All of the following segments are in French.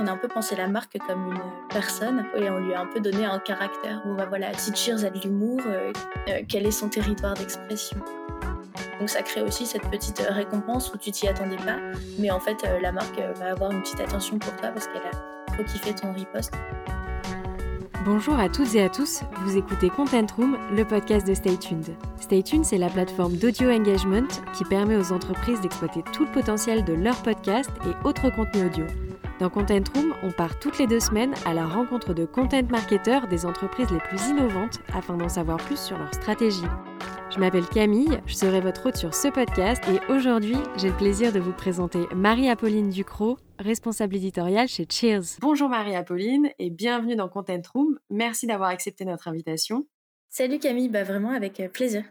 On a un peu pensé la marque comme une personne et on lui a un peu donné un caractère. Bon bah voilà, si Cheers a de l'humour, euh, euh, quel est son territoire d'expression? Donc ça crée aussi cette petite récompense où tu t'y attendais pas, mais en fait la marque va avoir une petite attention pour toi parce qu'elle a trop kiffé ton riposte. Bonjour à toutes et à tous, vous écoutez Content Room, le podcast de Stay Tuned. Stay Tuned, c'est la plateforme d'audio engagement qui permet aux entreprises d'exploiter tout le potentiel de leurs podcasts et autres contenus audio. Dans Content Room, on part toutes les deux semaines à la rencontre de content marketeurs des entreprises les plus innovantes afin d'en savoir plus sur leur stratégie. Je m'appelle Camille, je serai votre hôte sur ce podcast et aujourd'hui, j'ai le plaisir de vous présenter Marie-Apolline Ducrot, responsable éditoriale chez Cheers. Bonjour Marie-Apolline et bienvenue dans Content Room. Merci d'avoir accepté notre invitation. Salut Camille, bah vraiment avec euh, plaisir.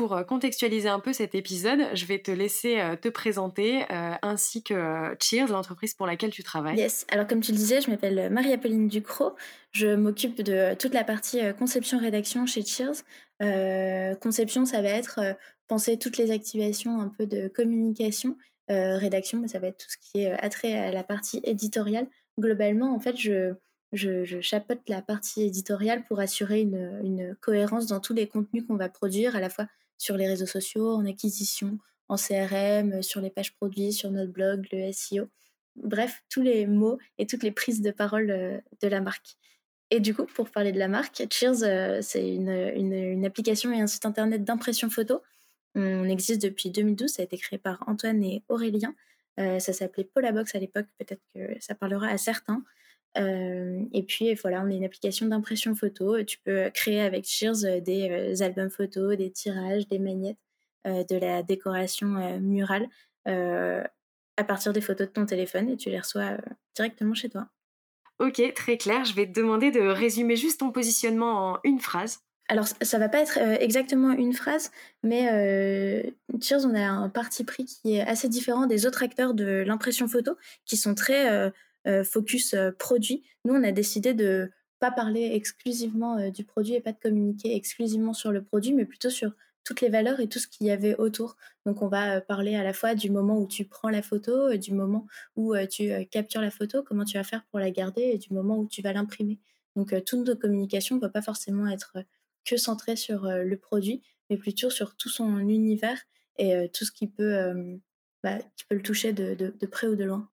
Pour euh, contextualiser un peu cet épisode, je vais te laisser euh, te présenter ainsi que Cheers, l'entreprise pour laquelle tu travailles. Yes, alors comme tu le disais, je m'appelle Marie-Apolline Ducrot. Je m'occupe de toute la partie conception-rédaction chez Cheers. Euh, conception, ça va être euh, penser toutes les activations un peu de communication. Euh, rédaction, ça va être tout ce qui est attrait à la partie éditoriale. Globalement, en fait, je, je, chapeaute la partie éditoriale pour assurer une cohérence dans tous les contenus qu'on va produire, à la fois sur les réseaux sociaux, en acquisition, en CRM, sur les pages produits, sur notre blog, le SEO. Bref, tous les mots et toutes les prises de parole de la marque. Et du coup, pour parler de la marque, Cheers, euh, c'est une, application et un site internet d'impression photo. On existe depuis 2012, ça a été créé par Antoine et Aurélien. Euh, ça s'appelait Polabox à l'époque, peut-être que ça parlera à certains. Euh, et puis voilà, on est une application d'impression photo. Tu peux créer avec Cheers des albums photos, des tirages, des magnettes, de la décoration murale à partir des photos de ton téléphone et tu les reçois directement chez toi. Ok, très clair. Je vais te demander de résumer juste ton positionnement en une phrase. Alors, ça va pas être euh, exactement une phrase, mais euh, Cheers, on a un parti pris qui est assez différent des autres acteurs de l'impression photo, qui sont très euh, focus produit. Nous, on a décidé de pas parler exclusivement du produit et pas de communiquer exclusivement sur le produit, mais plutôt sur toutes les valeurs et tout ce qu'il y avait autour. Donc on va euh, parler à la fois du moment où tu prends la photo, euh, du moment où euh, tu captures la photo, comment tu vas faire pour la garder et du moment où tu vas l'imprimer. Donc toute notre communication ne peut pas forcément être que centrée sur le produit, mais plutôt sur tout son univers et tout ce qui peut, bah, qui peut le toucher de, près ou de loin.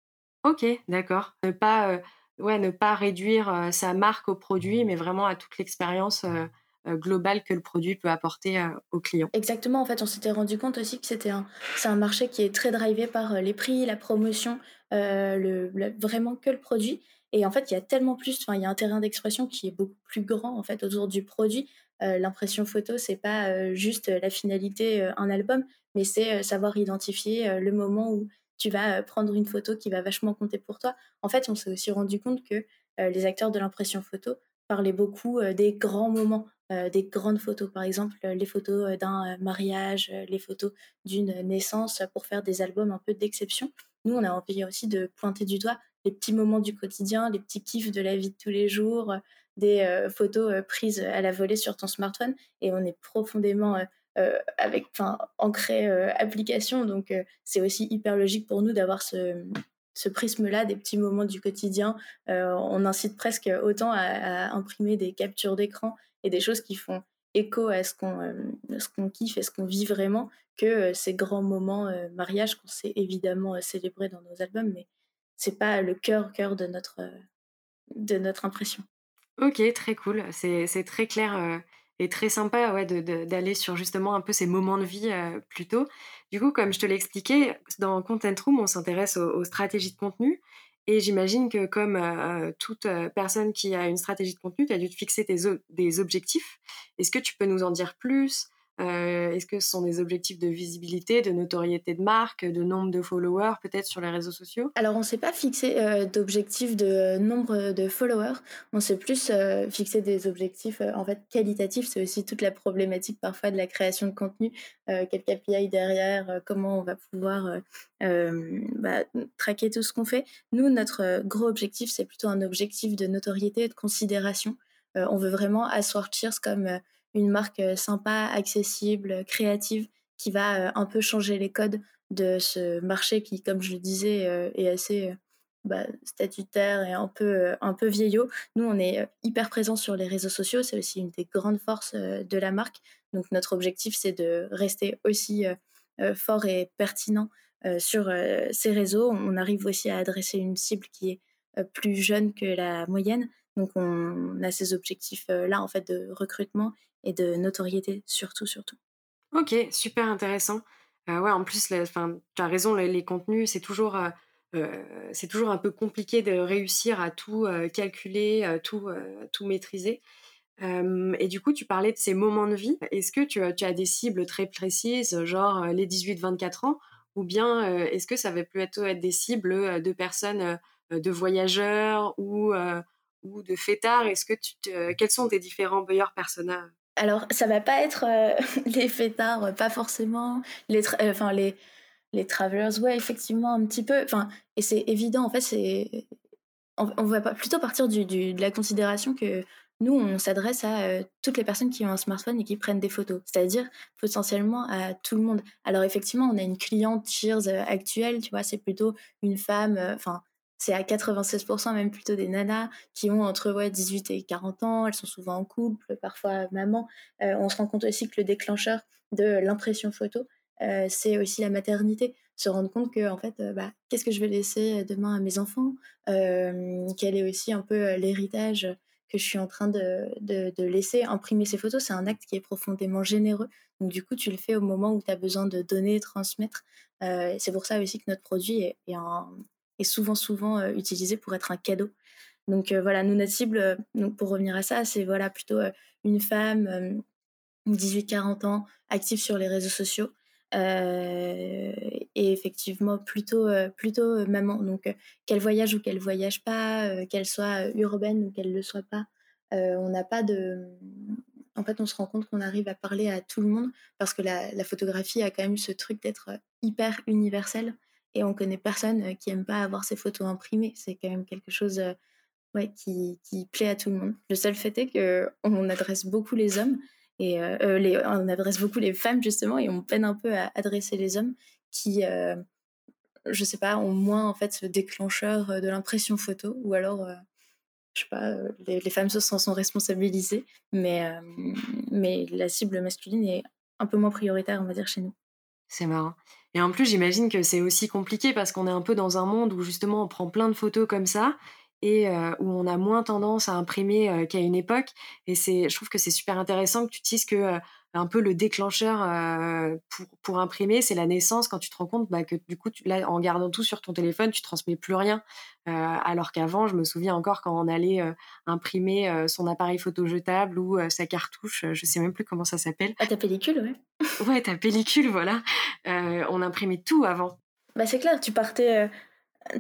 Ok, d'accord. Ne pas, ouais, ne pas réduire sa marque au produit, mais vraiment à toute l'expérience euh, global que le produit peut apporter aux clients. Exactement, en fait, on s'était rendu compte aussi que c'était un, c'est un marché qui est très drivé par les prix, la promotion, le, vraiment que le produit. Et en fait, il y a tellement plus, enfin, il y a un terrain d'expression qui est beaucoup plus grand en fait autour du produit. l'impression photo, c'est pas juste la finalité, un album, mais c'est savoir identifier le moment où tu vas prendre une photo qui va vachement compter pour toi. En fait, on s'est aussi rendu compte que les acteurs de l'impression photo parlaient beaucoup des grands moments. Euh, des grandes photos, par exemple les photos euh, d'un euh, mariage, les photos d'une naissance pour faire des albums un peu d'exception. Nous, on a envie aussi de pointer du doigt les petits moments du quotidien, les petits kiffs de la vie de tous les jours, des photos prises à la volée sur ton smartphone. Et on est profondément avec, enfin, ancré application. Donc, c'est aussi hyper logique pour nous d'avoir ce, prisme-là des petits moments du quotidien. on incite presque autant à imprimer des captures d'écran et des choses qui font écho à ce qu'on euh, qu'on kiffe et ce qu'on vit vraiment que euh, ces grands moments euh, mariage qu'on sait évidemment célébrer dans nos albums mais c'est pas le cœur cœur de notre de notre impression. Ok, très cool. C'est très clair et très sympa ouais, d'aller sur justement un peu ces moments de vie plus tôt. Du coup, comme je te l'ai expliqué, dans Content Room, on s'intéresse aux, stratégies de contenu et j'imagine que comme euh, toute euh, personne qui a une stratégie de contenu, tu as dû te fixer des objectifs. Est-ce que tu peux nous en dire plus? Euh, est-ce que ce sont des objectifs de visibilité, de notoriété de marque, de nombre de followers peut-être sur les réseaux sociaux? Alors on ne s'est pas fixé euh, d'objectifs de nombre de followers, on s'est plus euh, fixé des objectifs en fait qualitatifs. C'est aussi toute la problématique parfois de la création de contenu, quel KPI derrière, comment on va pouvoir bah, traquer tout ce qu'on fait. Nous, notre gros objectif, c'est plutôt un objectif de notoriété de considération. on veut vraiment asseoir Cheers comme une marque sympa, accessible, créative, qui va un peu changer les codes de ce marché qui, comme je le disais, est assez bah, statutaire et un peu, un peu vieillot. Nous, on est hyper présents sur les réseaux sociaux. C'est aussi une des grandes forces de la marque. Donc, notre objectif, c'est de rester aussi fort et pertinent sur ces réseaux. On arrive aussi à adresser une cible qui est plus jeune que la moyenne. Donc, on a ces objectifs-là, en fait, de recrutement et de notoriété, surtout, surtout. Ok, super intéressant. ouais, en plus, tu as raison, les, contenus, c'est toujours, c'est toujours un peu compliqué de réussir à tout calculer, tout, tout maîtriser. et du coup, tu parlais de ces moments de vie. Est-ce que tu, as des cibles très précises, genre les 18-24 ans, ou bien est-ce que ça va plutôt être des cibles de personnes, de voyageurs ou, ou de fêtards? Est-ce que tu quels sont tes différents buyer personas alors, ça va pas être les fêtards, pas forcément. Les, enfin, les, les travelers, ouais, effectivement, un petit peu. Enfin, et c'est évident, en fait, c'est. On, va plutôt partir du, de la considération que nous, on s'adresse à toutes les personnes qui ont un smartphone et qui prennent des photos, c'est-à-dire potentiellement à tout le monde. Alors, effectivement, on a une cliente Cheers actuelle, tu vois, c'est plutôt une femme, enfin, c'est à 96% même plutôt des nanas qui ont entre ouais, 18 et 40 ans, elles sont souvent en couple, parfois maman. on se rend compte aussi que le déclencheur de l'impression photo, euh, c'est aussi la maternité. Se rendre compte que, en fait, euh, bah, qu'est-ce que je vais laisser demain à mes enfants? Euh, Quel est aussi un peu l'héritage que je suis en train de, de, laisser? Imprimer ces photos. C'est un acte qui est profondément généreux. Donc, du coup, tu le fais au moment où tu as besoin de donner, transmettre. c'est pour ça aussi que notre produit est, est, souvent, souvent utilisé pour être un cadeau. Donc, voilà, nous, notre cible, donc, pour revenir à ça, c'est voilà, plutôt une femme, 18-40 ans, active sur les réseaux sociaux, euh, et effectivement plutôt euh, plutôt euh, maman donc qu'elle voyage ou qu'elle voyage pas qu'elle soit urbaine ou qu'elle le soit pas on n'a pas de en fait on se rend compte qu'on arrive à parler à tout le monde parce que la, la photographie a quand même ce truc d'être hyper universel et on connaît personne qui aime pas avoir ses photos imprimées c'est quand même quelque chose ouais, qui, qui plaît à tout le monde le seul fait est que on adresse beaucoup les hommes et euh, euh, les, on adresse beaucoup les femmes justement et on peine un peu à adresser les hommes qui, euh, je sais pas, ont moins en fait ce déclencheur de l'impression photo ou alors je sais pas, les, femmes se sont, sont responsabilisées, mais, mais la cible masculine est un peu moins prioritaire, on va dire, chez nous. C'est marrant. Et en plus, j'imagine que c'est aussi compliqué parce qu'on est un peu dans un monde où justement on prend plein de photos comme ça et où on a moins tendance à imprimer qu'à une époque. Et c'est, je trouve que c'est super intéressant que tu dises que un peu le déclencheur pour, pour, imprimer, c'est la naissance quand tu te rends compte bah, que du coup, là, en gardant tout sur ton téléphone, tu transmets plus rien. alors qu'avant, je me souviens encore quand on allait imprimer son appareil photo jetable ou sa cartouche, je sais même plus comment ça s'appelle. Ah, ta pellicule, ouais. ouais, ta pellicule, voilà. on imprimait tout avant. Bah, c'est clair, tu partais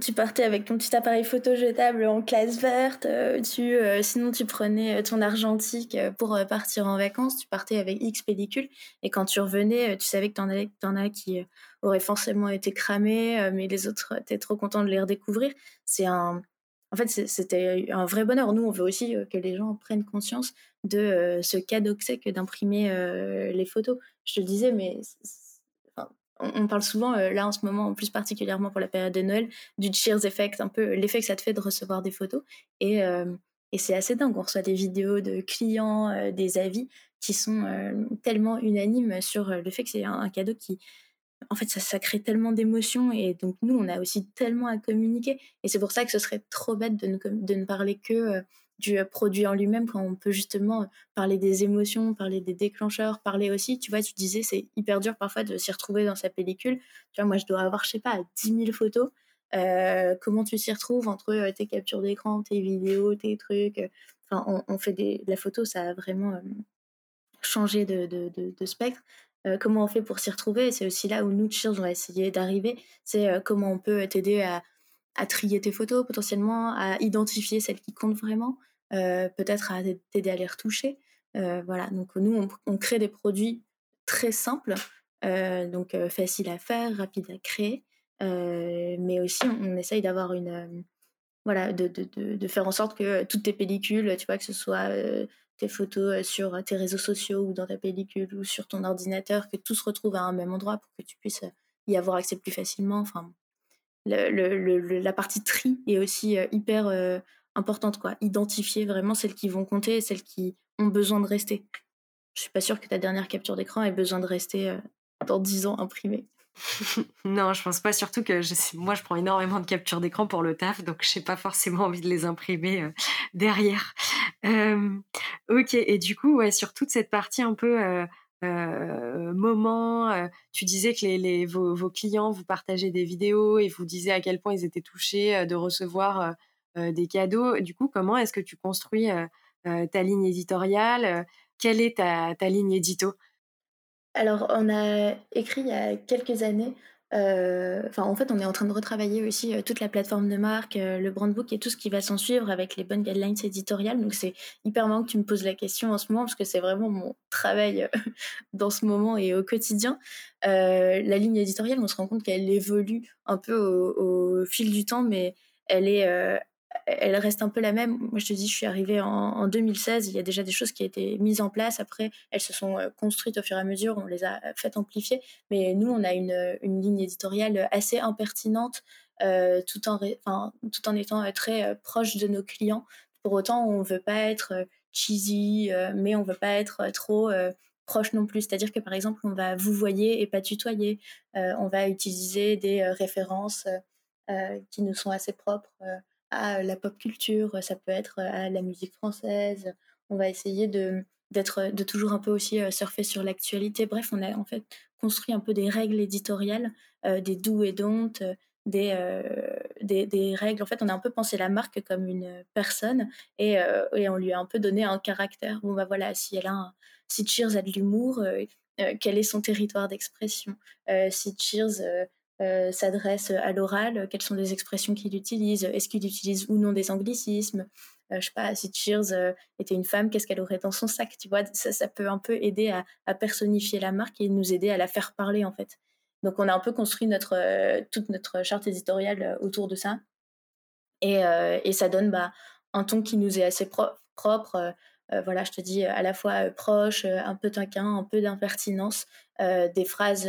tu partais avec ton petit appareil photo jetable en classe verte, euh, tu, euh, sinon tu prenais euh, ton argentique pour partir en vacances, tu partais avec X pellicules, et quand tu revenais, tu savais que t'en, avais, en as qui auraient forcément été cramés, mais les autres, étaient trop contents de les redécouvrir. C'est un... En fait, c'était un vrai bonheur. Nous, on veut aussi que les gens prennent conscience de ce cadeau que c'est que d'imprimer les photos. Je te disais, mais on, parle souvent, euh, là en ce moment, plus particulièrement pour la période de Noël, du cheers effect, un peu l'effet que ça te fait de recevoir des photos. Et, euh, c'est assez dingue. On reçoit des vidéos de clients, euh, des avis qui sont tellement unanimes sur le fait que c'est un, cadeau qui, en fait, ça, ça crée tellement d'émotions. Et donc, nous, on a aussi tellement à communiquer. Et c'est pour ça que ce serait trop bête de ne parler que du euh, produit en lui-même quand on peut justement euh, parler des émotions, parler des déclencheurs, parler aussi, tu vois, tu disais c'est hyper dur parfois de s'y retrouver dans sa pellicule. Tu vois, moi je dois avoir, je sais pas, 10 000 photos. Euh, comment tu s'y retrouves entre tes captures d'écran, tes vidéos, tes trucs. Enfin, on, fait des, la photo, ça a vraiment changé de, spectre. comment on fait pour s'y retrouver? C'est aussi là où nous, Cheers, on va essayer d'arriver. C'est comment on peut t'aider à à trier tes photos potentiellement, à identifier celles qui comptent vraiment, euh, peut-être à t'aider à les retoucher. Euh, voilà, donc nous, on, crée des produits très simples, euh, donc faciles à faire, rapides à créer, mais aussi on, essaye d'avoir une... voilà, de, de, de, faire en sorte que toutes tes pellicules, tu vois, que ce soit tes photos sur tes réseaux sociaux ou dans ta pellicule ou sur ton ordinateur, que tout se retrouve à un même endroit pour que tu puisses y avoir accès plus facilement. Enfin, la partie tri est aussi hyper importante. Quoi. Identifier vraiment celles qui vont compter et celles qui ont besoin de rester. Je suis pas sûre que ta dernière capture d'écran ait besoin de rester dans 10 ans imprimée. non, je pense pas. Surtout que moi, je prends énormément de captures d'écran pour le taf, donc je n'ai pas forcément envie de les imprimer euh, derrière. ok, et du coup, ouais, sur toute cette partie un peu euh, euh, moment, tu disais que les, vos, clients vous partageaient des vidéos et vous disaient à quel point ils étaient touchés de recevoir des cadeaux. Du coup, comment est-ce que tu construis ta ligne éditoriale Quelle est ta, ta ligne édito? Alors, on a écrit il y a quelques années, euh, enfin, en fait, on est en train de retravailler aussi euh, toute la plateforme de marque, euh, le brand book et tout ce qui va s'en suivre avec les bonnes guidelines éditoriales. Donc, c'est hyper marrant que tu me poses la question en ce moment parce que c'est vraiment mon travail dans ce moment et au quotidien. la ligne éditoriale, on se rend compte qu'elle évolue un peu au, fil du temps, mais elle est elle reste un peu la même. Moi, je te dis, je suis arrivée en, 2016. Il y a déjà des choses qui ont été mises en place. Après, elles se sont euh, construites au fur et à mesure. On les a faites amplifier. Mais nous, on a une, une ligne éditoriale assez impertinente, euh, tout, en, tout en étant euh, très proche de nos clients. Pour autant, on ne veut pas être cheesy, mais on ne veut pas être trop proche non plus. C'est-à-dire que, par exemple, on va vous voyer et pas tutoyer. on va utiliser des références qui nous sont assez propres à la pop culture, ça peut être à la musique française. On va essayer de d'être de toujours un peu aussi surfer sur l'actualité. Bref, on a en fait construit un peu des règles éditoriales, des do et don't, des, des, des, règles. En fait, on a un peu pensé la marque comme une personne et, et on lui a un peu donné un caractère. Bon, bah voilà, si elle a si Cheers a de l'humour, quel est son territoire d'expression? Si Cheers euh, s'adresse à l'oral, quelles sont les expressions qu'il utilise, est-ce qu'il utilise ou non des anglicismes, euh, je sais pas, si Cheers euh, était une femme, qu'est-ce qu'elle aurait dans son sac, tu vois, ça, peut un peu aider à, personnifier la marque et nous aider à la faire parler en fait. Donc on a un peu construit notre, toute notre charte éditoriale autour de ça et, et ça donne bah, un ton qui nous est assez propre. voilà, je te dis à la fois proche, un peu taquin, un peu d'impertinence, des phrases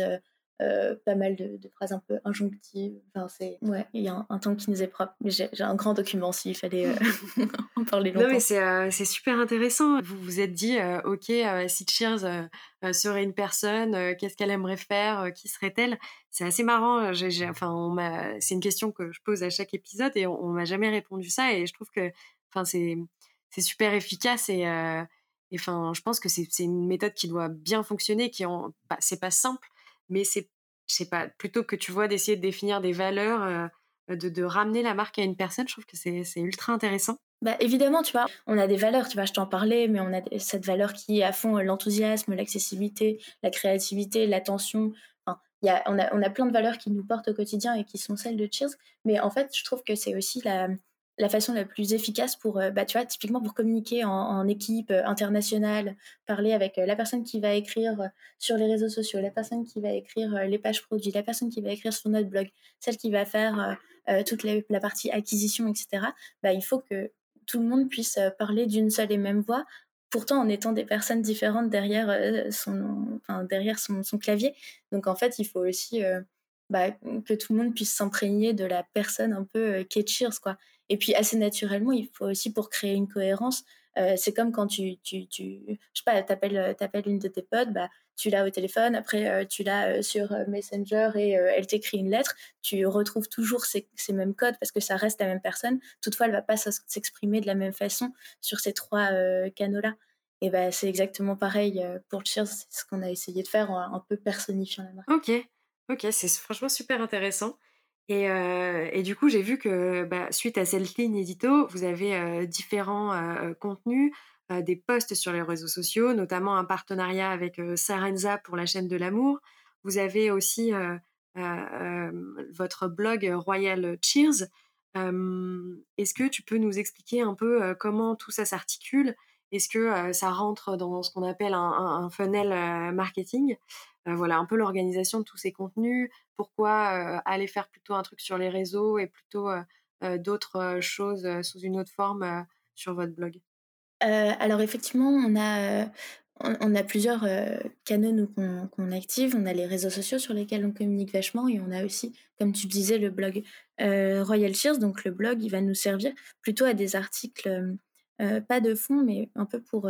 euh, pas mal de, phrases un peu injonctives. Enfin, c'est ouais, il y a un, temps qui nous est propre. Mais j'ai un grand document s'il fallait euh, en parler longtemps. Non, mais c'est euh, super intéressant. Vous vous êtes dit, ok, si Cheers serait une personne, qu'est-ce qu'elle aimerait faire, qui serait-elle? C'est assez marrant. enfin, c'est une question que je pose à chaque épisode et on, m'a jamais répondu ça. Et je trouve que, enfin, c'est c'est super efficace et enfin, je pense que c'est une méthode qui doit bien fonctionner, qui en, bah, c'est pas simple, mais c'est, je sais pas, plutôt que tu vois d'essayer de définir des valeurs, de, de, ramener la marque à une personne, je trouve que c'est, c'est ultra intéressant. Bah évidemment, tu vois, on a des valeurs, tu vois, je t'en parlais, mais on a cette valeur qui est à fond l'enthousiasme, l'accessibilité, la créativité, l'attention. Y a, on, a, on a plein de valeurs qui nous portent au quotidien et qui sont celles de Cheers. Mais en fait, je trouve que c'est aussi la, la façon la plus efficace pour, euh, bah, tu vois, typiquement pour communiquer en, équipe euh, internationale, parler avec euh, la personne qui va écrire sur les réseaux sociaux, la personne qui va écrire les pages produits, la personne qui va écrire sur notre blog, celle qui va faire toute la partie acquisition, etc. Bah, il faut que tout le monde puisse parler d'une seule et même voix, pourtant en étant des personnes différentes derrière, son, enfin, derrière son, son, clavier. Donc en fait, il faut aussi bah, que tout le monde puisse s'imprégner de la personne un peu Cheers, quoi. Et puis assez naturellement, il faut aussi pour créer une cohérence, euh, c'est comme quand tu, tu, tu, je sais pas, t'appelles, euh, t'appelles une de tes potes, bah, tu l'as au téléphone, après euh, tu l'as sur Messenger et elle t'écrit une lettre, tu retrouves toujours ces, mêmes codes parce que ça reste la même personne. Toutefois, elle va pas s'exprimer de la même façon sur ces trois canaux-là. Et bah, c'est exactement pareil pour Cheers, c'est ce qu'on a essayé de faire en un peu personnifiant la marque. Ok, ok, c'est franchement super intéressant. Et, euh, et, du coup, j'ai vu que bah, suite à cette ligne édito, vous avez euh, différents euh, contenus, des posts sur les réseaux sociaux, notamment un partenariat avec Sarenza pour la chaîne de l'amour. Vous avez aussi votre blog Royal Cheers. Est-ce que tu peux nous expliquer un peu comment tout ça s'articule? Est-ce que ça rentre dans ce qu'on appelle un funnel marketing? Voilà, un peu l'organisation de tous ces contenus, pourquoi aller faire plutôt un truc sur les réseaux et plutôt d'autres choses sous une autre forme sur votre blog? Alors effectivement, on a, on, a plusieurs canaux qu'on active. On a les réseaux sociaux sur lesquels on communique vachement et on a aussi, comme tu disais, le blog Royal Cheers. Donc le blog, il va nous servir plutôt à des articles, pas de fond, mais un peu pour,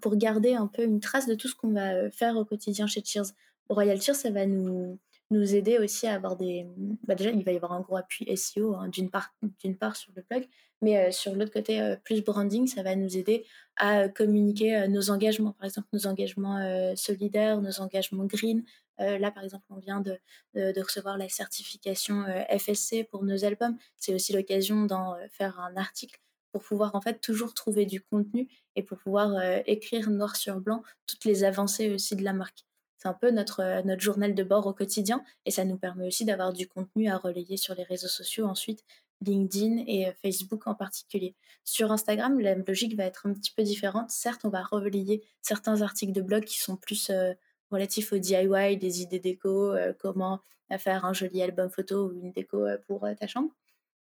pour garder un peu une trace de tout ce qu'on va faire au quotidien chez Cheers. Royal Cheers, ça va nous, nous aider aussi à avoir des... Bah déjà, il va y avoir un gros appui SEO hein, d'une part, part sur le blog, mais sur l'autre côté, plus branding, ça va nous aider à communiquer nos engagements, par exemple nos engagements solidaires, nos engagements green. là, par exemple, on vient de, de, recevoir la certification FSC pour nos albums. C'est aussi l'occasion d'en faire un article pour pouvoir en fait toujours trouver du contenu et pour pouvoir écrire noir sur blanc toutes les avancées aussi de la marque. C'est un peu notre, notre journal de bord au quotidien et ça nous permet aussi d'avoir du contenu à relayer sur les réseaux sociaux ensuite LinkedIn et euh, Facebook en particulier. Sur Instagram, la logique va être un petit peu différente. Certes, on va relayer certains articles de blog qui sont plus euh, relatifs au DIY, des idées déco, euh, comment faire un joli album photo ou une déco pour ta chambre.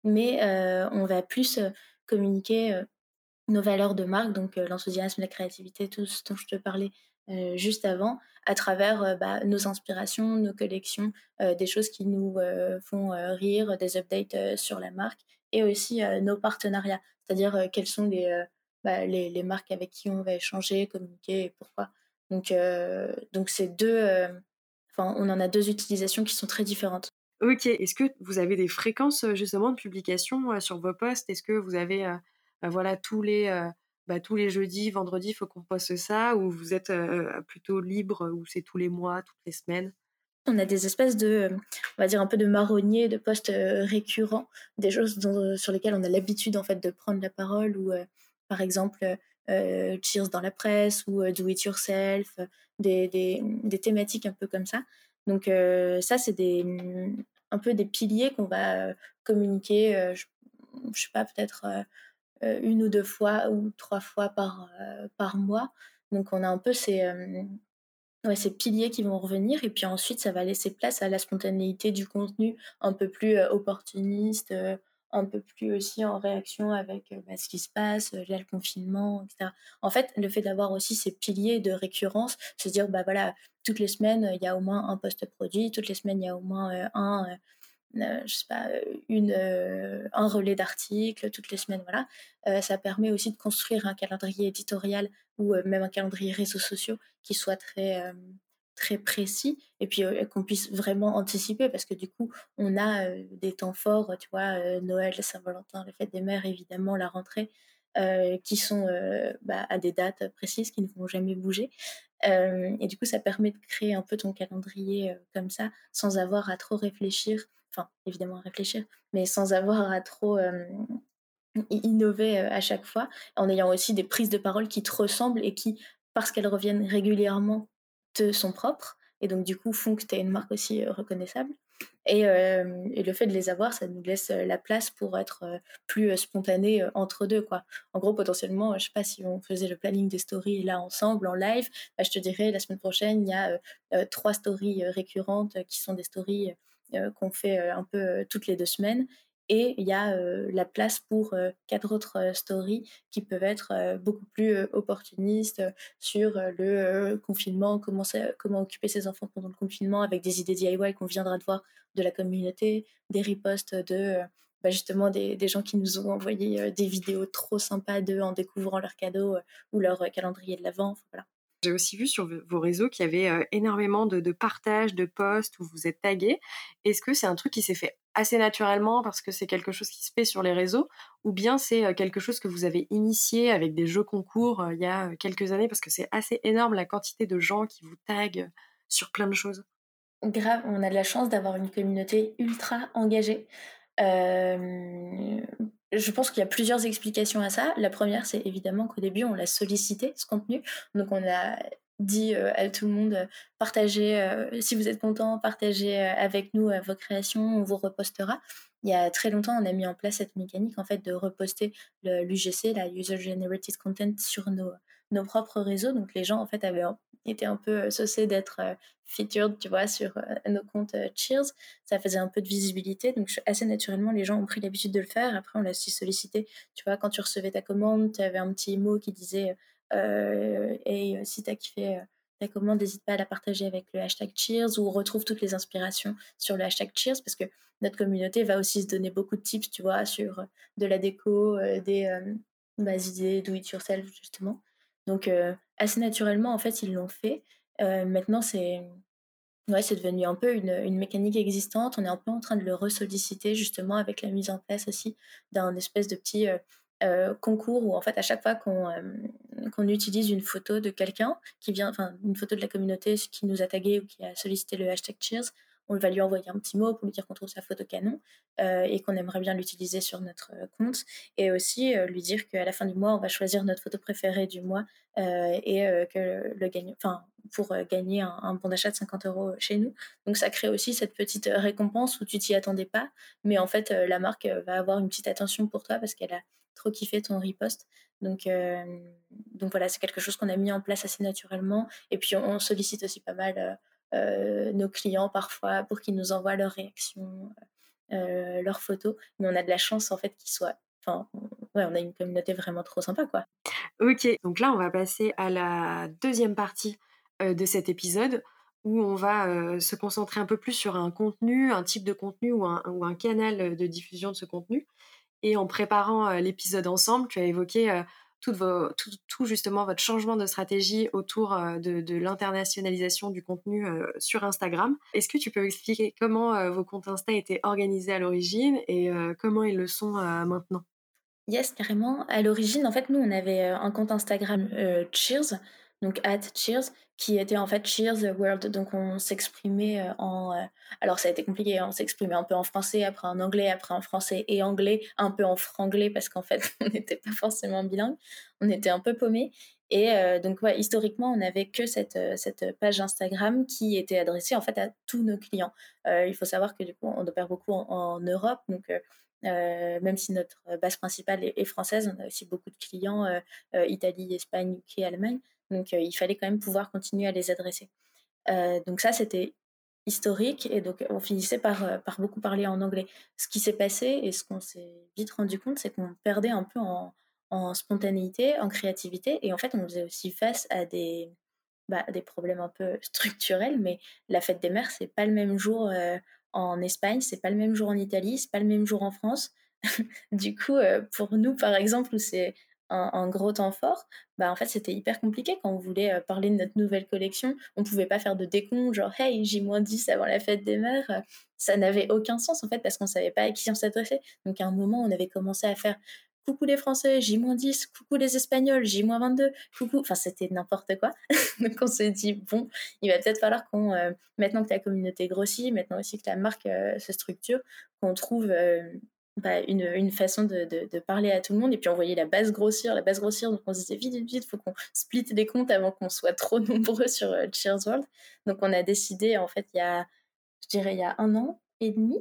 Mais on va plus communiquer nos valeurs de marque, donc l'enthousiasme, la créativité, tout ce dont je te parlais juste avant, à travers bah, nos inspirations, nos collections, des choses qui nous font rire, des updates sur la marque et aussi nos partenariats, c'est-à-dire quelles sont bah, les, les, marques avec qui on va échanger, communiquer et pourquoi. Donc, donc c'est deux, enfin, on en a deux utilisations qui sont très différentes. Ok, est-ce que vous avez des fréquences justement de publication sur vos posts? Est-ce que vous avez bah, voilà tous les bah, tous les jeudis, vendredis, il faut qu'on poste ça, ou vous êtes plutôt libre, ou c'est tous les mois, toutes les semaines? On a des espèces de, on va dire un peu de marronniers, de postes récurrents, des choses sur lesquelles on a l'habitude en fait de prendre la parole, ou par exemple Cheers dans la presse, ou Do It Yourself, des, des, des, thématiques un peu comme ça. Donc ça, c'est des, mmh, un peu des piliers qu'on va communiquer, je, je sais pas, peut-être une ou deux fois ou trois fois par, par mois. Donc on a un peu ces, ouais, ces piliers qui vont revenir et puis ensuite ça va laisser place à la spontanéité du contenu un peu plus opportuniste, un peu plus aussi en réaction avec bah, ce qui se passe, le confinement, etc. En fait, le fait d'avoir aussi ces piliers de récurrence, se dire, bah voilà, toutes les semaines, il y a au moins un poste produit, toutes les semaines, il y a au moins un euh, je sais pas, une, euh, un relais d'articles toutes les semaines, voilà. Euh, ça permet aussi de construire un calendrier éditorial ou même un calendrier réseaux sociaux qui soit très très précis et puis qu'on puisse vraiment anticiper parce que du coup on a des temps forts tu vois Noël Saint-Valentin les fêtes des mères évidemment la rentrée qui sont bah, à des dates précises qui ne vont jamais bouger. Et du coup ça permet de créer un peu ton calendrier comme ça sans avoir à trop réfléchir enfin évidemment à réfléchir, mais sans avoir à trop innover à chaque fois, en ayant aussi des prises de parole qui te ressemblent et qui, parce qu'elles reviennent régulièrement, sont propres, et donc du coup font que tu es une marque aussi reconnaissable. Et, le fait de les avoir, ça nous laisse la place pour être plus spontané entre deux. Quoi. En gros, potentiellement, je sais pas si on faisait le planning des stories là ensemble, en live, bah, je te dirais la semaine prochaine, il y a trois stories récurrentes qui sont des stories euh, qu'on fait euh, un peu euh, toutes les deux semaines. Et il y a la place pour quatre autres stories qui peuvent être beaucoup plus opportunistes sur le confinement, comment, occuper ses enfants pendant le confinement avec des idées DIY qu'on viendra de voir de la communauté, des reposts de bah, justement des, des, gens qui nous ont envoyé des vidéos trop sympas d'eux en découvrant leurs cadeaux ou leur calendrier de l'avant. Voilà. J'ai aussi vu sur vos réseaux qu'il y avait énormément de, de partages, de posts où vous êtes tagués. Est-ce que c'est un truc qui s'est fait assez naturellement parce que c'est quelque chose qui se fait sur les réseaux ou bien c'est quelque chose que vous avez initié avec des jeux concours il y a quelques années parce que c'est assez énorme la quantité de gens qui vous taguent sur plein de choses? Grave, on a de la chance d'avoir une communauté ultra engagée. Je pense qu'il y a plusieurs explications à ça. La première, c'est évidemment qu'au début, on l'a sollicité, ce contenu. Donc, on a dit à tout le monde, partagez, si vous êtes content, partagez avec nous vos créations, on vous repostera. Il y a très longtemps, on a mis en place cette mécanique en fait de reposter l'UGC, la User Generated Content, sur nos, nos propres réseaux. Donc les gens en fait avaient été un peu saucés d'être featured, tu vois, sur nos comptes Cheers. Ça faisait un peu de visibilité. Donc assez naturellement, les gens ont pris l'habitude de le faire. Après, on l'a aussi sollicité. Tu vois, quand tu recevais ta commande, tu avais un petit mot qui disait et si tu as kiffé ta commande, n'hésite pas à la partager avec le hashtag Cheers ou retrouve toutes les inspirations sur le hashtag Cheers parce que notre communauté va aussi se donner beaucoup de tips, tu vois, sur de la déco, des bah, idées do it yourself justement. Donc assez naturellement, en fait, ils l'ont fait. maintenant, c'est Ouais, c'est devenu un peu une, mécanique existante. On est un peu en train de le ressolliciter justement avec la mise en place aussi d'un espèce de petit euh, euh, concours où en fait à chaque fois qu'on euh, utilise une photo de quelqu'un qui vient, enfin une photo de la communauté qui nous a tagué ou qui a sollicité le hashtag Cheers, on va lui envoyer un petit mot pour lui dire qu'on trouve sa photo canon euh, et qu'on aimerait bien l'utiliser sur notre euh, compte. Et aussi lui dire qu'à la fin du mois, on va choisir notre photo préférée du mois et que le gagne, enfin, pour gagner un, bon d'achat de 50 euros chez nous. Donc ça crée aussi cette petite récompense où tu t'y attendais pas, mais en fait la marque va avoir une petite attention pour toi parce qu'elle a trop kiffé ton repost. Donc, donc voilà, c'est quelque chose qu'on a mis en place assez naturellement. Et puis on, sollicite aussi pas mal euh, nos clients parfois pour qu'ils nous envoient leurs réactions, euh, leurs photos. Mais on a de la chance en fait qu'ils soient. Enfin, ouais, on a une communauté vraiment trop sympa quoi. Ok, donc là on va passer à la deuxième partie euh, de cet épisode où on va se concentrer un peu plus sur un contenu, un type de contenu ou un canal de diffusion de ce contenu. Et en préparant l'épisode ensemble, tu as évoqué tout, justement votre changement de stratégie autour euh, de, l'internationalisation du contenu euh, sur Instagram. Est-ce que tu peux expliquer comment euh, vos comptes Insta étaient organisés à l'origine et comment ils le sont maintenant? Yes, carrément. À l'origine, en fait, nous, on avait un compte Instagram Cheers, donc at Cheers, qui était en fait Cheers the World. Donc on s'exprimait euh, en... Euh, alors ça a été compliqué, hein, on s'exprimait un peu en français, après en anglais, après en français et anglais, un peu en franglais parce qu'en fait on n'était pas forcément bilingue, on était un peu paumé. Et euh, donc ouais, historiquement, on n'avait que cette, cette page Instagram qui était adressée en fait à tous nos clients. il faut savoir que du coup, on opère beaucoup en, Europe, donc même si notre base principale est, est, française, on a aussi beaucoup de clients Italie, Espagne, UK, Allemagne. Donc il fallait quand même pouvoir continuer à les adresser. donc ça, c'était historique et donc on finissait par, par beaucoup parler en anglais. Ce qui s'est passé et ce qu'on s'est vite rendu compte, c'est qu'on perdait un peu en, spontanéité, en créativité et en fait on faisait aussi face à des, bah, des problèmes un peu structurels, mais la fête des mères, c'est pas le même jour en Espagne, c'est pas le même jour en Italie, c'est pas le même jour en France. du coup, pour nous, par exemple, c'est un, gros temps fort, bah en fait c'était hyper compliqué quand on voulait euh, parler de notre nouvelle collection. On pouvait pas faire de décompte, genre hey, J-10 avant la fête des mères. Ça n'avait aucun sens en fait parce qu'on savait pas à qui on s'adressait. Donc à un moment on avait commencé à faire coucou les Français, J-10, coucou les Espagnols, J-22, coucou. Enfin, c'était n'importe quoi. Donc, on s'est dit, bon, il va peut-être falloir qu'on, euh, maintenant que la communauté grossit, maintenant aussi que la marque euh, se structure, qu'on trouve bah, une, une, façon de, de, parler à tout le monde et puis on voyait la base grossir, la base grossir, donc on se disait vite, vite, vite, faut qu'on split les comptes avant qu'on soit trop nombreux sur euh, Cheers World. Donc on a décidé, en fait, il y a, je dirais, il y a un an et demi,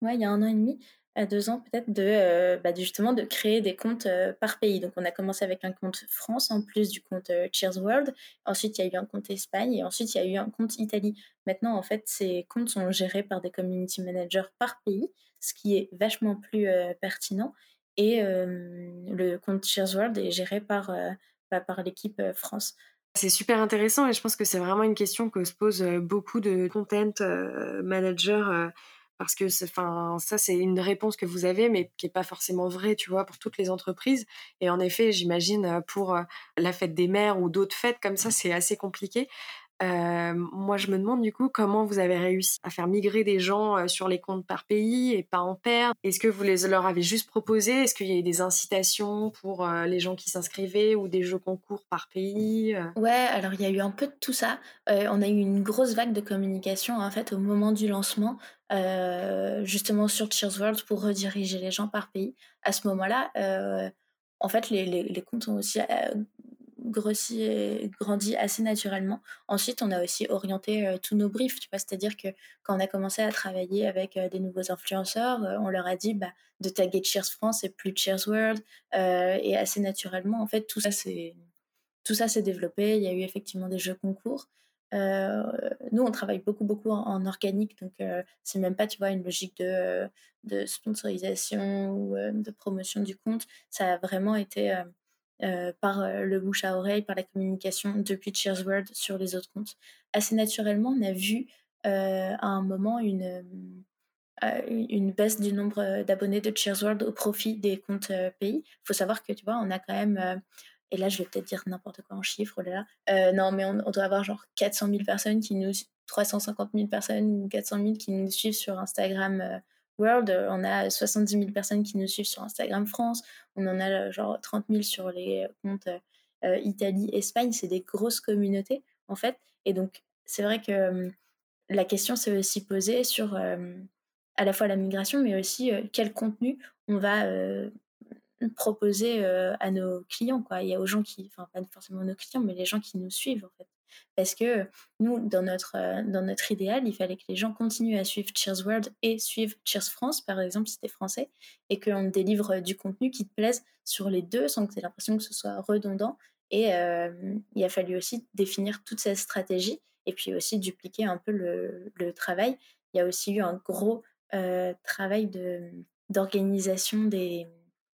ouais, il y a un an et demi, deux ans peut-être, de, euh, bah, justement de créer des comptes euh, par pays. Donc on a commencé avec un compte France en plus du compte Cheers World. Ensuite, il y a eu un compte Espagne et ensuite, il y a eu un compte Italie. Maintenant, en fait, ces comptes sont gérés par des community managers par pays ce qui est vachement plus pertinent. Et le compte Cheers World est géré par, bah, par l'équipe France. C'est super intéressant et je pense que c'est vraiment une question que se posent beaucoup de content managers parce que enfin ça c'est une réponse que vous avez mais qui est pas forcément vraie tu vois pour toutes les entreprises. Et en effet j'imagine pour la fête des mères ou d'autres fêtes comme ça c'est assez compliqué moi, je me demande du coup comment vous avez réussi à faire migrer des gens sur les comptes par pays et pas en paire. Est-ce que vous les, leur avez juste proposé? Est-ce qu'il y a eu des incitations pour les gens qui s'inscrivaient ou des jeux concours par pays Ouais, alors il y a eu un peu de tout ça. on a eu une grosse vague de communication en fait au moment du lancement, justement sur Cheers World pour rediriger les gens par pays. À ce moment-là, en fait, les, les, les comptes ont aussi grossi et grandi assez naturellement. Ensuite, on a aussi orienté euh, tous nos briefs, c'est-à-dire que quand on a commencé à travailler avec euh, des nouveaux influenceurs, euh, on leur a dit bah, de taguer Cheers France et plus Cheers World, et assez naturellement, en fait, tout ça c'est tout ça s'est développé. Il y a eu effectivement des jeux concours. nous, on travaille beaucoup, beaucoup en, organique, donc c'est même pas, tu vois, une logique de, de sponsorisation ou de promotion du compte. Ça a vraiment été par le bouche à oreille, par la communication depuis Cheers World sur les autres comptes. Assez naturellement, on a vu à un moment une, une baisse du nombre d'abonnés de Cheers World au profit des comptes pays. Il faut savoir que tu vois, on a quand même et là je vais peut-être dire n'importe quoi en chiffres, oh là là. non, mais on, doit avoir genre 400 000 personnes qui nous 350 000 personnes ou 400 000 qui nous suivent sur Instagram euh, World. On a 70 000 personnes qui nous suivent sur Instagram France. On en a euh, genre 30 000 sur les comptes euh, Italie, Espagne. C'est des grosses communautés en fait. Et donc c'est vrai que la question s'est aussi posée sur à la fois la migration, mais aussi quel contenu on va proposer à nos clients. Quoi. Il y a aux gens qui, enfin pas forcément nos clients, mais les gens qui nous suivent en fait. Parce que nous, dans notre, dans notre idéal, il fallait que les gens continuent à suivre Cheers World et suivent Cheers France, par exemple, si t'es français, et qu'on délivre du contenu qui te plaise sur les deux sans que tu aies l'impression que ce soit redondant. Et il a fallu aussi définir toute cette stratégie et puis aussi dupliquer un peu le, le travail. Il y a aussi eu un gros travail d'organisation des,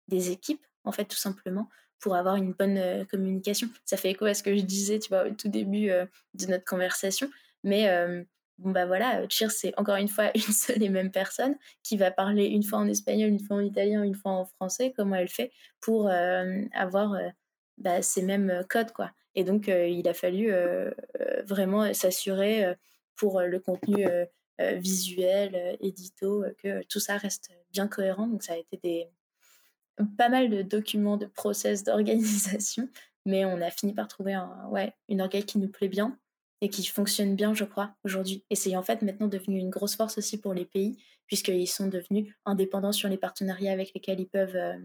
des équipes, en fait, tout simplement, pour avoir une bonne communication. Ça fait écho à ce que je disais, tu vois, au tout début de notre conversation. Mais bon, bah voilà, Cheers, c'est encore une fois une seule et même personne qui va parler une fois en espagnol, une fois en italien, une fois en français, comment elle fait pour avoir bah, ces mêmes codes, quoi. Et donc, il a fallu vraiment s'assurer pour le contenu visuel, édito, que tout ça reste bien cohérent. Donc, ça a été des, pas mal de documents, de process, d'organisation, mais on a fini par trouver ouais, une organe qui nous plaît bien et qui fonctionne bien, je crois, aujourd'hui. Et c'est en fait maintenant devenu une grosse force aussi pour les pays, puisqu'ils sont devenus indépendants sur les partenariats avec lesquels ils peuvent, euh,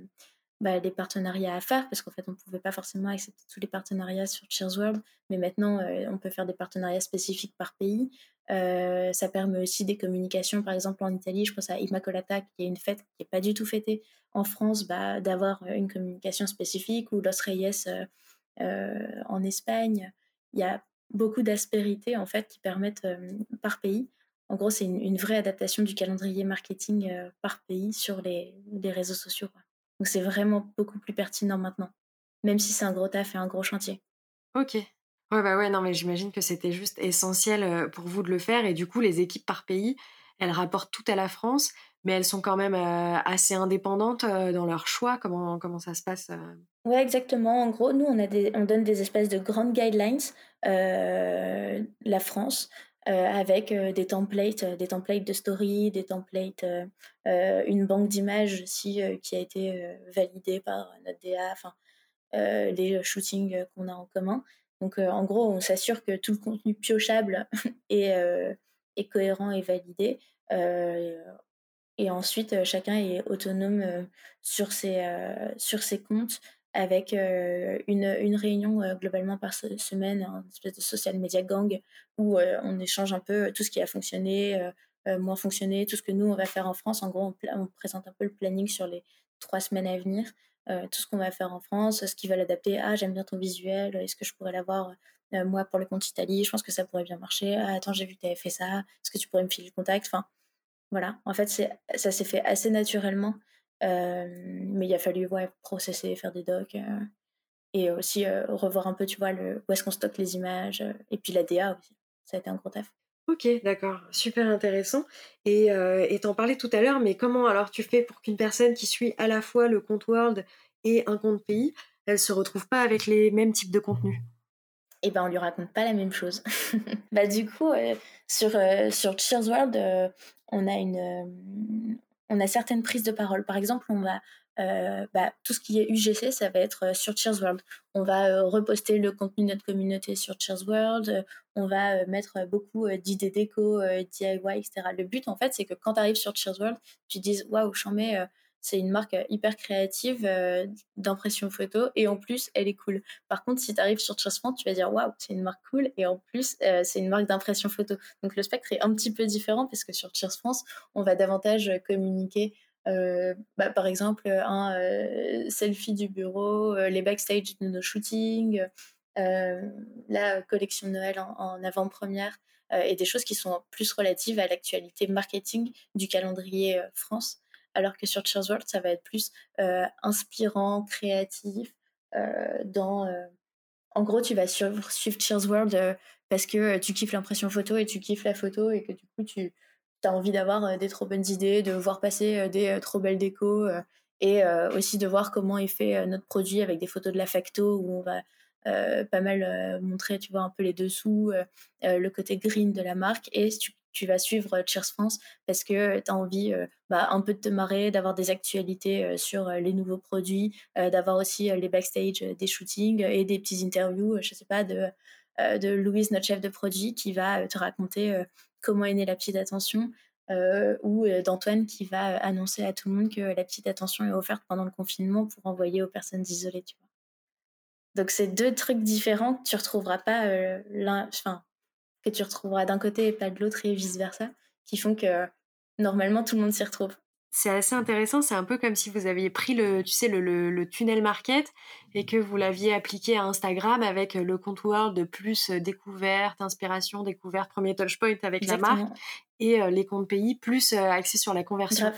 bah, des partenariats à faire, parce qu'en fait, on ne pouvait pas forcément accepter tous les partenariats sur Cheers World, mais maintenant, euh, on peut faire des partenariats spécifiques par pays. Euh, ça permet aussi des communications, par exemple en Italie, je pense à Immacolata, qui est une fête qui n'est pas du tout fêtée en France, bah, d'avoir euh, une communication spécifique, ou Los Reyes en Espagne. Il y a beaucoup d'aspérités en fait qui permettent par pays. En gros, c'est une, vraie adaptation du calendrier marketing par pays sur les, les réseaux sociaux. Donc c'est vraiment beaucoup plus pertinent maintenant, même si c'est un gros taf et un gros chantier. Ok, Ouais, bah ouais, non, mais j'imagine que c'était juste essentiel pour vous de le faire. Et du coup, les équipes par pays, elles rapportent tout à la France, mais elles sont quand même assez indépendantes dans leur choix. Comment, comment ça se passe Ouais, exactement. En gros, nous, on, a des, on donne des espèces de grandes guidelines, la France, avec des templates, des templates de story, des templates, une banque d'images aussi qui a été validée par notre DA, enfin, les shootings qu'on a en commun. Donc, en gros, on s'assure que tout le contenu piochable est, cohérent et validé. et ensuite, chacun est autonome sur ses comptes avec une, une, réunion globalement par semaine, une espèce de social media gang où on échange un peu tout ce qui a fonctionné, moins fonctionné, tout ce que nous, on va faire en France. En gros, on, présente un peu le planning sur les trois semaines à venir. Tout ce qu'on va faire en France, ce qu'ils veulent adapter. Ah, j'aime bien ton visuel, est-ce que je pourrais l'avoir moi pour le compte Italie? Je pense que ça pourrait bien marcher. Ah, attends, j'ai vu que tu avais fait ça, est-ce que tu pourrais me filer le contact? Enfin, voilà, en fait, ça s'est fait assez naturellement, mais il a fallu ouais, processer, faire des docs. et aussi revoir un peu, tu vois, le, où est-ce qu'on stocke les images, et puis la DA aussi. Ça a été un gros taf. Ok, d'accord, super intéressant. Et euh, t'en parlais tout à l'heure, mais comment alors tu fais pour qu'une personne qui suit à la fois le compte World et un compte pays, elle se retrouve pas avec les mêmes types de contenus? Eh ben, on lui raconte pas la même chose. bah du coup, euh, sur euh, sur Cheers World, euh, on a une on a certaines prises de parole. Par exemple, on va euh, bah, tout ce qui est UGC, ça va être euh, sur Cheers World. On va euh, reposter le contenu de notre communauté sur Cheers World. on va mettre beaucoup d'idées déco, DIY, etc. Le but, en fait, c'est que quand tu arrives sur Cheers World, tu dises Waouh, mets c'est une marque hyper créative d'impression photo et en plus elle est cool. Par contre, si tu arrives sur France, tu vas dire waouh, c'est une marque cool et en plus c'est une marque d'impression photo. Donc le spectre est un petit peu différent parce que sur Cheers France, on va davantage communiquer euh, bah, par exemple, un euh, selfie du bureau, euh, les backstage de nos shootings, la collection de Noël en, avant-première, et des choses qui sont plus relatives à l'actualité marketing du calendrier France alors que sur Cheers World, ça va être plus inspirant, créatif, dans en gros, tu vas suivre, Cheers World parce que tu kiffes l'impression photo et tu kiffes la photo et que du coup, tu as envie d'avoir des trop bonnes idées, de voir passer des trop belles décos et aussi de voir comment est fait notre produit avec des photos de la facto où on va pas mal montrer, tu vois, un peu les dessous, le côté green de la marque. Et tu, tu vas suivre Cheers France parce que tu as envie bah, un peu de te marrer, d'avoir des actualités sur les nouveaux produits, d'avoir aussi les backstage des shootings et des petites interviews, je sais pas, de, de Louise, notre chef de produit, qui va te raconter comment est née la petite attention, euh, ou euh, d'Antoine qui va annoncer à tout le monde que la petite attention est offerte pendant le confinement pour envoyer aux personnes isolées, tu vois. Donc c'est deux trucs différents que tu retrouveras pas euh, l'un, enfin que tu retrouveras d'un côté et pas de l'autre et vice versa, qui font que normalement tout le monde s'y retrouve c'est assez intéressant. C'est un peu comme si vous aviez pris le, tu sais, le, tunnel market et que vous l'aviez appliqué à Instagram avec le compte World de plus découverte, inspiration, découverte, premier touchpoint avec la marque et euh, les comptes pays plus euh, axés sur la conversion.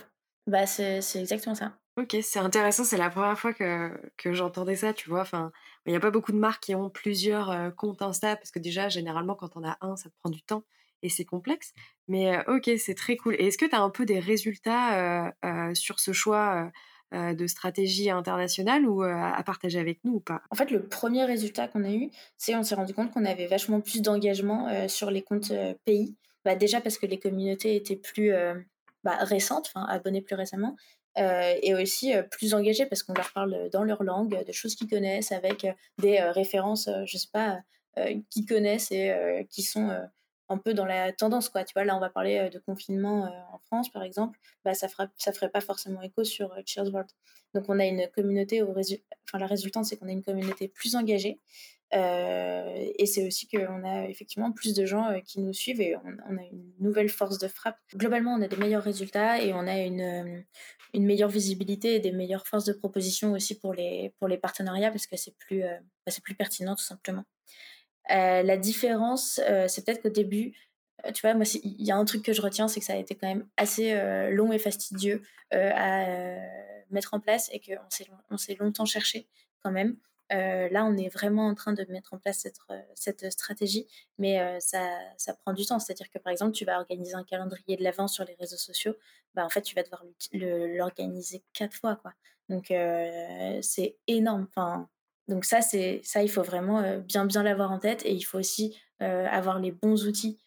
Bah, c'est exactement ça. Ok, c'est intéressant. C'est la première fois que, que j'entendais ça, tu vois. Enfin, il n'y a pas beaucoup de marques qui ont plusieurs comptes Insta parce que déjà, généralement, quand on a un, ça te prend du temps et c'est complexe. Mais ok, c'est très cool. Et est-ce que tu as un peu des résultats sur ce choix de stratégie internationale ou à partager avec nous ou pas? En fait, le premier résultat qu'on a eu, c'est on s'est rendu compte qu'on avait vachement plus d'engagement sur les comptes pays. Bah, déjà parce que les communautés étaient plus bah, récentes, enfin abonnées plus récemment. Et aussi plus engagées parce qu'on leur parle dans leur langue, de choses qu'ils connaissent, avec des références, je sais pas, qu'ils connaissent et qui sont un peu dans la tendance quoi. Tu vois là on va parler de confinement en France par exemple. Bah ça fera ça ferait pas forcément écho sur Cheers World. Donc on a une communauté au enfin la résultante c'est qu'on a une communauté plus engagée et c'est aussi qu'on a effectivement plus de gens qui nous suivent et on, a une nouvelle force de frappe. Globalement, on a des meilleurs résultats et on a une, une meilleure visibilité et des meilleures forces de proposition aussi pour les, partenariats parce que c'est plus, bah, plus pertinent tout simplement. Euh, la différence, euh, c'est peut-être qu'au début, euh, tu vois, moi, il y a un truc que je retiens, c'est que ça a été quand même assez long et fastidieux à mettre en place et qu'on s'est longtemps cherché quand même. Là, on est vraiment en train de mettre en place cette, cette stratégie, mais ça, prend du temps. C'est-à-dire que, par exemple, tu vas organiser un calendrier de l'avant sur les réseaux sociaux, bah, en fait, tu vas devoir l'organiser quatre fois. Quoi. Donc, c'est énorme. Enfin, donc ça, ça, il faut vraiment bien bien l'avoir en tête et il faut aussi avoir les bons outils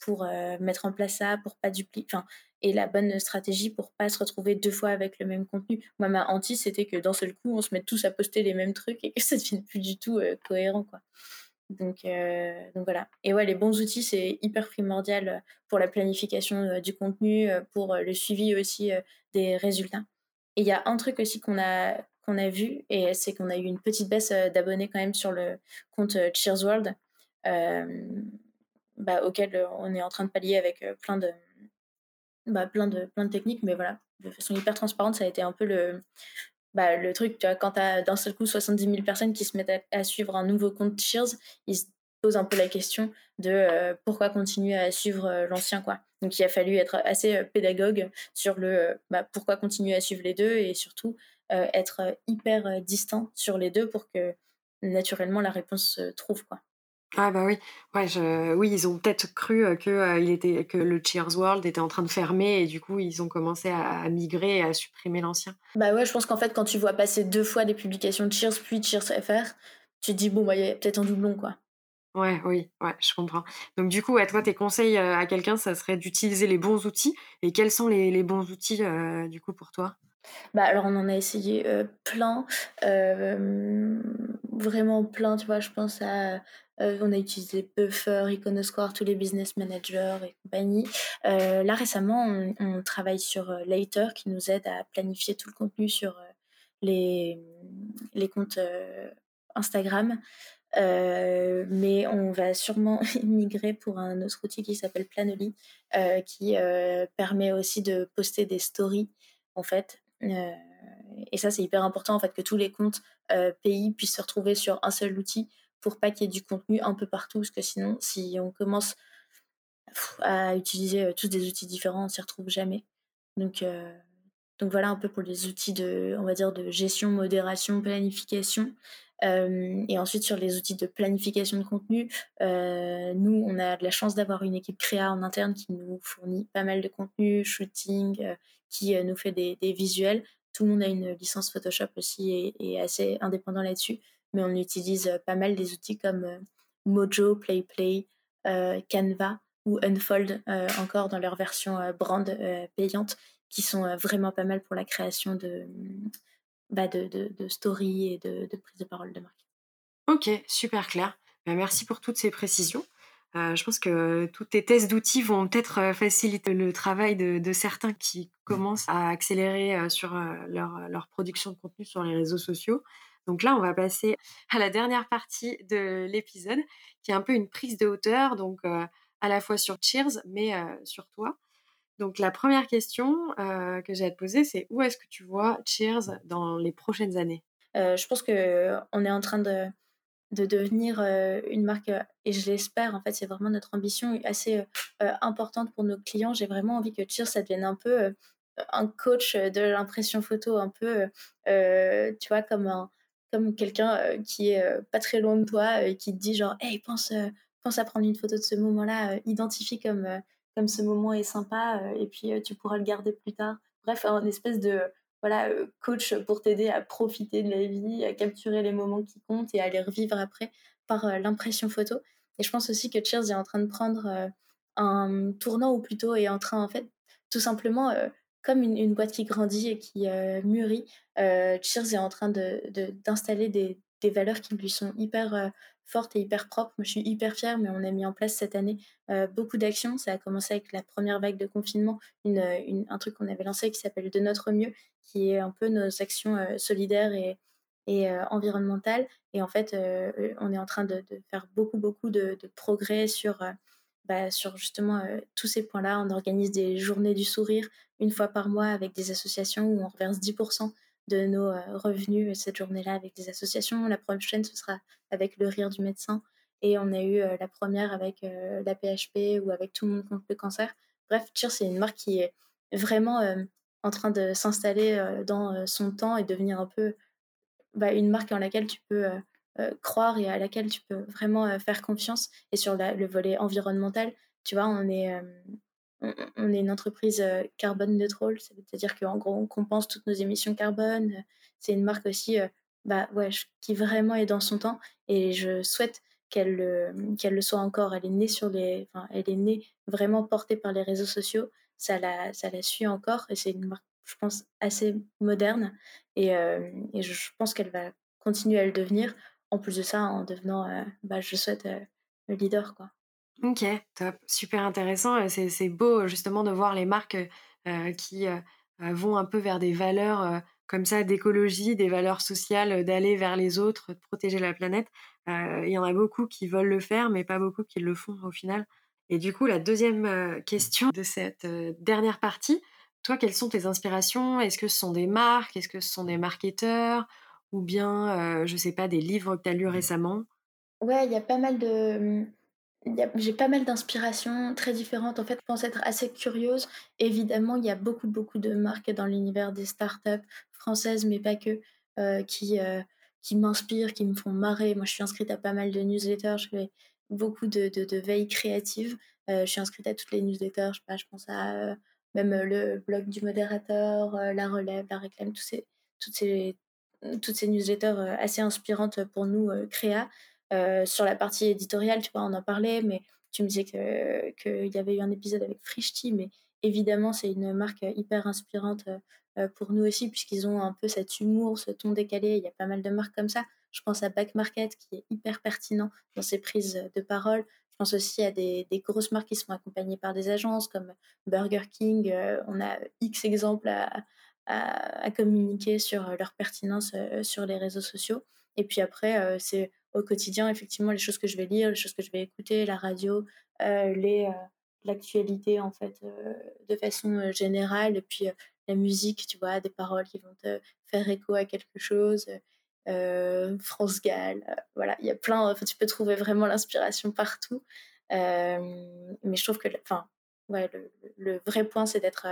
pour mettre en place ça, pour pas dupliquer, et la bonne stratégie pour pas se retrouver deux fois avec le même contenu. Moi, ma hantise, c'était que d'un seul coup, on se mette tous à poster les mêmes trucs et que ça devienne plus du tout cohérent, quoi. Donc, donc voilà. Et ouais, les bons outils, c'est hyper primordial pour la planification du contenu, pour le suivi aussi des résultats. Et il y a un truc aussi qu'on a qu'on a vu, et c'est qu'on a eu une petite baisse euh, d'abonnés quand même sur le compte euh, Cheers World, euh, bah, auquel on est en train de pallier avec plein de, bah, plein de, techniques, mais voilà, de façon hyper transparente, ça a été un peu le, bah, truc, tu vois, quand tu as d'un seul coup 70 000 personnes qui se mettent à, suivre un nouveau compte Cheers, ils se posent un peu la question de pourquoi continuer à suivre l'ancien, quoi. Donc il a fallu être assez pédagogue sur le bah, pourquoi continuer à suivre les deux et surtout euh, être euh, hyper euh, distant sur les deux pour que naturellement la réponse se trouve quoi. Ah bah oui, ouais, je... oui, ils ont peut-être cru que, il était... que le Cheers World était en train de fermer et du coup ils ont commencé à, migrer et à supprimer l'ancien. Bah ouais, je pense qu'en fait quand tu vois passer deux fois des publications de Cheers puis Cheers FR, tu te dis bon bah il y a peut-être un doublon quoi. Ouais, oui, ouais, je comprends. Donc du coup, à toi, tes conseils à quelqu'un, ça serait d'utiliser les bons outils. Et quels sont les, les bons outils du coup pour toi? Bah, alors on en a essayé plein, vraiment plein, tu vois, je pense à... On a utilisé Buffer, Iconosquare, tous les business managers et compagnie. là récemment, on, travaille sur Later qui nous aide à planifier tout le contenu sur les, les comptes Instagram. mais on va sûrement migrer pour un autre outil qui s'appelle Planoly, qui permet aussi de poster des stories en fait et ça, c'est hyper important en fait que tous les comptes euh, pays puissent se retrouver sur un seul outil pour pas qu'il y ait du contenu un peu partout, parce que sinon, si on commence à utiliser euh, tous des outils différents, on s'y retrouve jamais. Donc, donc voilà un peu pour les outils de, on va dire, de gestion, modération, planification. Et ensuite, sur les outils de planification de contenu, nous, on a de la chance d'avoir une équipe créa en interne qui nous fournit pas mal de contenu, shooting, qui nous fait des, visuels. Tout le monde a une licence Photoshop aussi et, est assez indépendant là-dessus, mais on utilise pas mal des outils comme Mojo, PlayPlay, Canva ou Unfold encore dans leur version brand payante qui sont vraiment pas mal pour la création de, bah de, de, story et de, de, prise de parole de marque. Ok, super clair. Bah, merci pour toutes ces précisions. je pense que tous tes tests d'outils vont peut-être faciliter le travail de, certains qui commencent à accélérer sur leur, leur, production de contenu sur les réseaux sociaux. Donc là, on va passer à la dernière partie de l'épisode, qui est un peu une prise de hauteur, donc à la fois sur Cheers, mais sur toi. Donc la première question que j'ai à te poser, c'est où est-ce que tu vois Cheers dans les prochaines années? Je pense que on est en train de, de devenir une marque, et je l'espère, en fait, c'est vraiment notre ambition assez importante pour nos clients. J'ai vraiment envie que Cheers, ça devienne un peu un coach de l'impression photo, un peu, tu vois, comme un comme quelqu'un qui est pas très loin de toi et qui te dit genre hey pense pense à prendre une photo de ce moment-là identifie comme comme ce moment est sympa et puis tu pourras le garder plus tard. Bref un espèce de voilà coach pour t'aider à profiter de la vie à capturer les moments qui comptent et à les revivre après par l'impression photo. Et je pense aussi que Cheers est en train de prendre un tournant ou plutôt est en train en fait tout simplement comme une, boîte qui grandit et qui euh, mûrit, euh, Cheers est en train d'installer de, des, des, valeurs qui lui sont hyper euh, fortes et hyper propres. Moi, je suis hyper fière, mais on a mis en place cette année beaucoup d'actions. Ça a commencé avec la première vague de confinement, une, un truc qu'on avait lancé qui s'appelle De notre mieux, qui est un peu nos actions solidaires et, et environnementales. Et en fait, on est en train de, faire beaucoup, beaucoup de, progrès sur bah, sur justement tous ces points-là. On organise des journées du sourire une fois par mois avec des associations où on reverse 10% de nos revenus cette journée-là avec des associations. La prochaine, ce sera avec le rire du médecin. Et on a eu la première avec la PHP ou avec Tout le monde contre le cancer. Bref, Cheer, c'est une marque qui est vraiment en train de s'installer dans son temps et devenir un peu bah, une marque en laquelle tu peux euh, croire et à laquelle tu peux vraiment euh, faire confiance. Et sur le volet environnemental, tu vois, on est, euh, on, est une entreprise carbone neutral, c'est-à-dire qu'en gros, on compense toutes nos émissions carbone. C'est une marque aussi bah, ouais, qui vraiment est dans son temps et je souhaite qu'elle qu'elle le soit encore. Elle est née sur les, enfin, elle est née vraiment portée par les réseaux sociaux. Ça la, ça la suit encore et c'est une marque, je pense, assez moderne et, et je pense qu'elle va continuer à le devenir en plus de ça, en devenant, euh, bah, je souhaite, euh, le leader. Quoi. Ok, top, super intéressant. C'est beau justement de voir les marques euh, qui vont un peu vers des valeurs comme ça d'écologie, des valeurs sociales, d'aller vers les autres, de protéger la planète. Il y en a beaucoup qui veulent le faire, mais pas beaucoup qui le font au final. Et du coup, la deuxième question de cette dernière partie, toi, quelles sont tes inspirations? Est-ce que ce sont des marques? Est-ce que ce sont des marketeurs? Ou bien, je sais pas, des livres que tu as lus récemment? Ouais, il y a pas mal de. J'ai pas mal d'inspirations très différentes. En fait, je pense être assez curieuse. Évidemment, il y a beaucoup, beaucoup de marques dans l'univers des startups françaises, mais pas que, qui, qui m'inspirent, qui me font marrer. Moi, je suis inscrite à pas mal de newsletters. Je fais beaucoup de, de, de veilles créatives. je suis inscrite à toutes les newsletters. Je, pense à même le blog du modérateur, la relève, la réclame, tous ces, toutes ces toutes ces newsletters euh, assez inspirantes pour nous, euh, créa. Euh, sur la partie éditoriale, tu vois, on en parlait, mais tu me disais qu'il y avait eu un épisode avec Frishti, mais évidemment, c'est une marque hyper inspirante pour nous aussi, puisqu'ils ont un peu cet humour, ce ton décalé. Il y a pas mal de marques comme ça. Je pense à Back Market, qui est hyper pertinent dans ses prises de parole. Je pense aussi à des, des grosses marques qui sont accompagnées par des agences comme Burger King. on a X exemples à, à, communiquer sur euh, leur pertinence euh, sur les réseaux sociaux. Et puis après, c'est au quotidien, effectivement, les choses que je vais lire, les choses que je vais écouter, la radio, les l'actualité en fait de façon générale. Et puis la musique tu vois des paroles qui vont te faire écho à quelque chose France Gall voilà il y a plein tu peux trouver vraiment l'inspiration partout. Mais je trouve que enfin ouais le, le, vrai point c'est d'être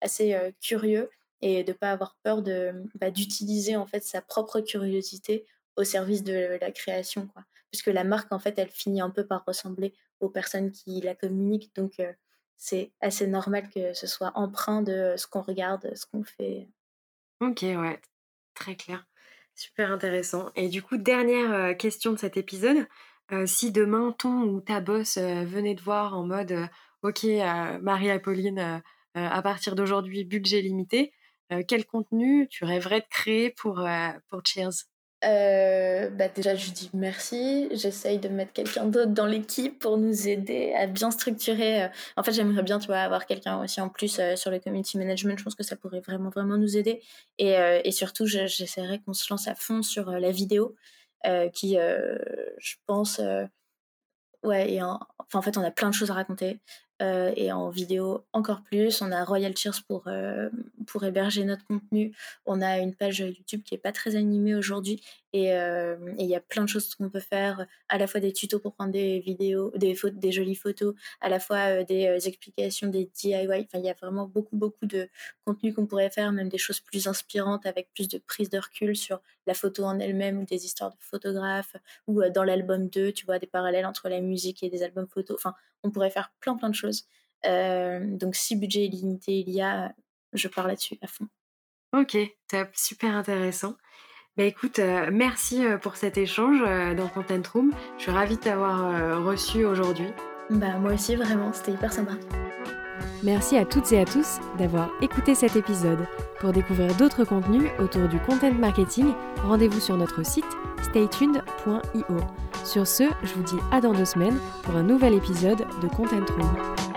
assez curieux et de ne pas avoir peur de bah, d'utiliser en fait sa propre curiosité au service de la création puisque la marque en fait elle finit un peu par ressembler aux personnes qui la communiquent. Donc c'est assez normal que ce soit empreint de ce qu'on regarde ce qu'on fait. Ok ouais très clair. Super intéressant. Et du coup dernière question de cet épisode si demain ton ou ta boss venait te voir en mode ok Marie-Apolline à partir d'aujourd'hui budget limité quel contenu tu rêverais de créer pour, pour Cheers? Bah déjà, je dis merci. J'essaye de mettre quelqu'un d'autre dans l'équipe pour nous aider à bien structurer. En fait, j'aimerais bien, tu vois, avoir quelqu'un aussi en plus sur le community management. Je pense que ça pourrait vraiment, vraiment nous aider. Et, et surtout, j'essaierai qu'on se lance à fond sur la vidéo, qui, je pense, ouais, et enfin, en fait, on a plein de choses à raconter. Euh, et en vidéo encore plus. On a Royal Cheers pour, euh, pour héberger notre contenu. On a une page YouTube qui est pas très animée aujourd'hui et il y a plein de choses qu'on peut faire, à la fois des tutos pour prendre des vidéos, des, des jolies photos, à la fois des explications, des DIY. Enfin, il y a vraiment beaucoup, beaucoup de contenu qu'on pourrait faire, même des choses plus inspirantes avec plus de prise de recul sur la photo en elle-même ou des histoires de photographes ou dans l'album 2, tu vois, des parallèles entre la musique et des albums photos. Enfin, on pourrait faire plein, plein de choses donc si budget illimité il y a, je pars là-dessus à fond. Ok, super intéressant. Bah écoute, euh, merci euh, pour cet échange dans Content Room. Je suis ravie de t'avoir reçu aujourd'hui. Bah moi aussi vraiment, c'était hyper sympa. Merci à toutes et à tous d'avoir écouté cet épisode. Pour découvrir d'autres contenus autour du content marketing, rendez-vous sur notre site staytuned.io. Sur ce, je vous dis à dans deux semaines pour un nouvel épisode de Content Room.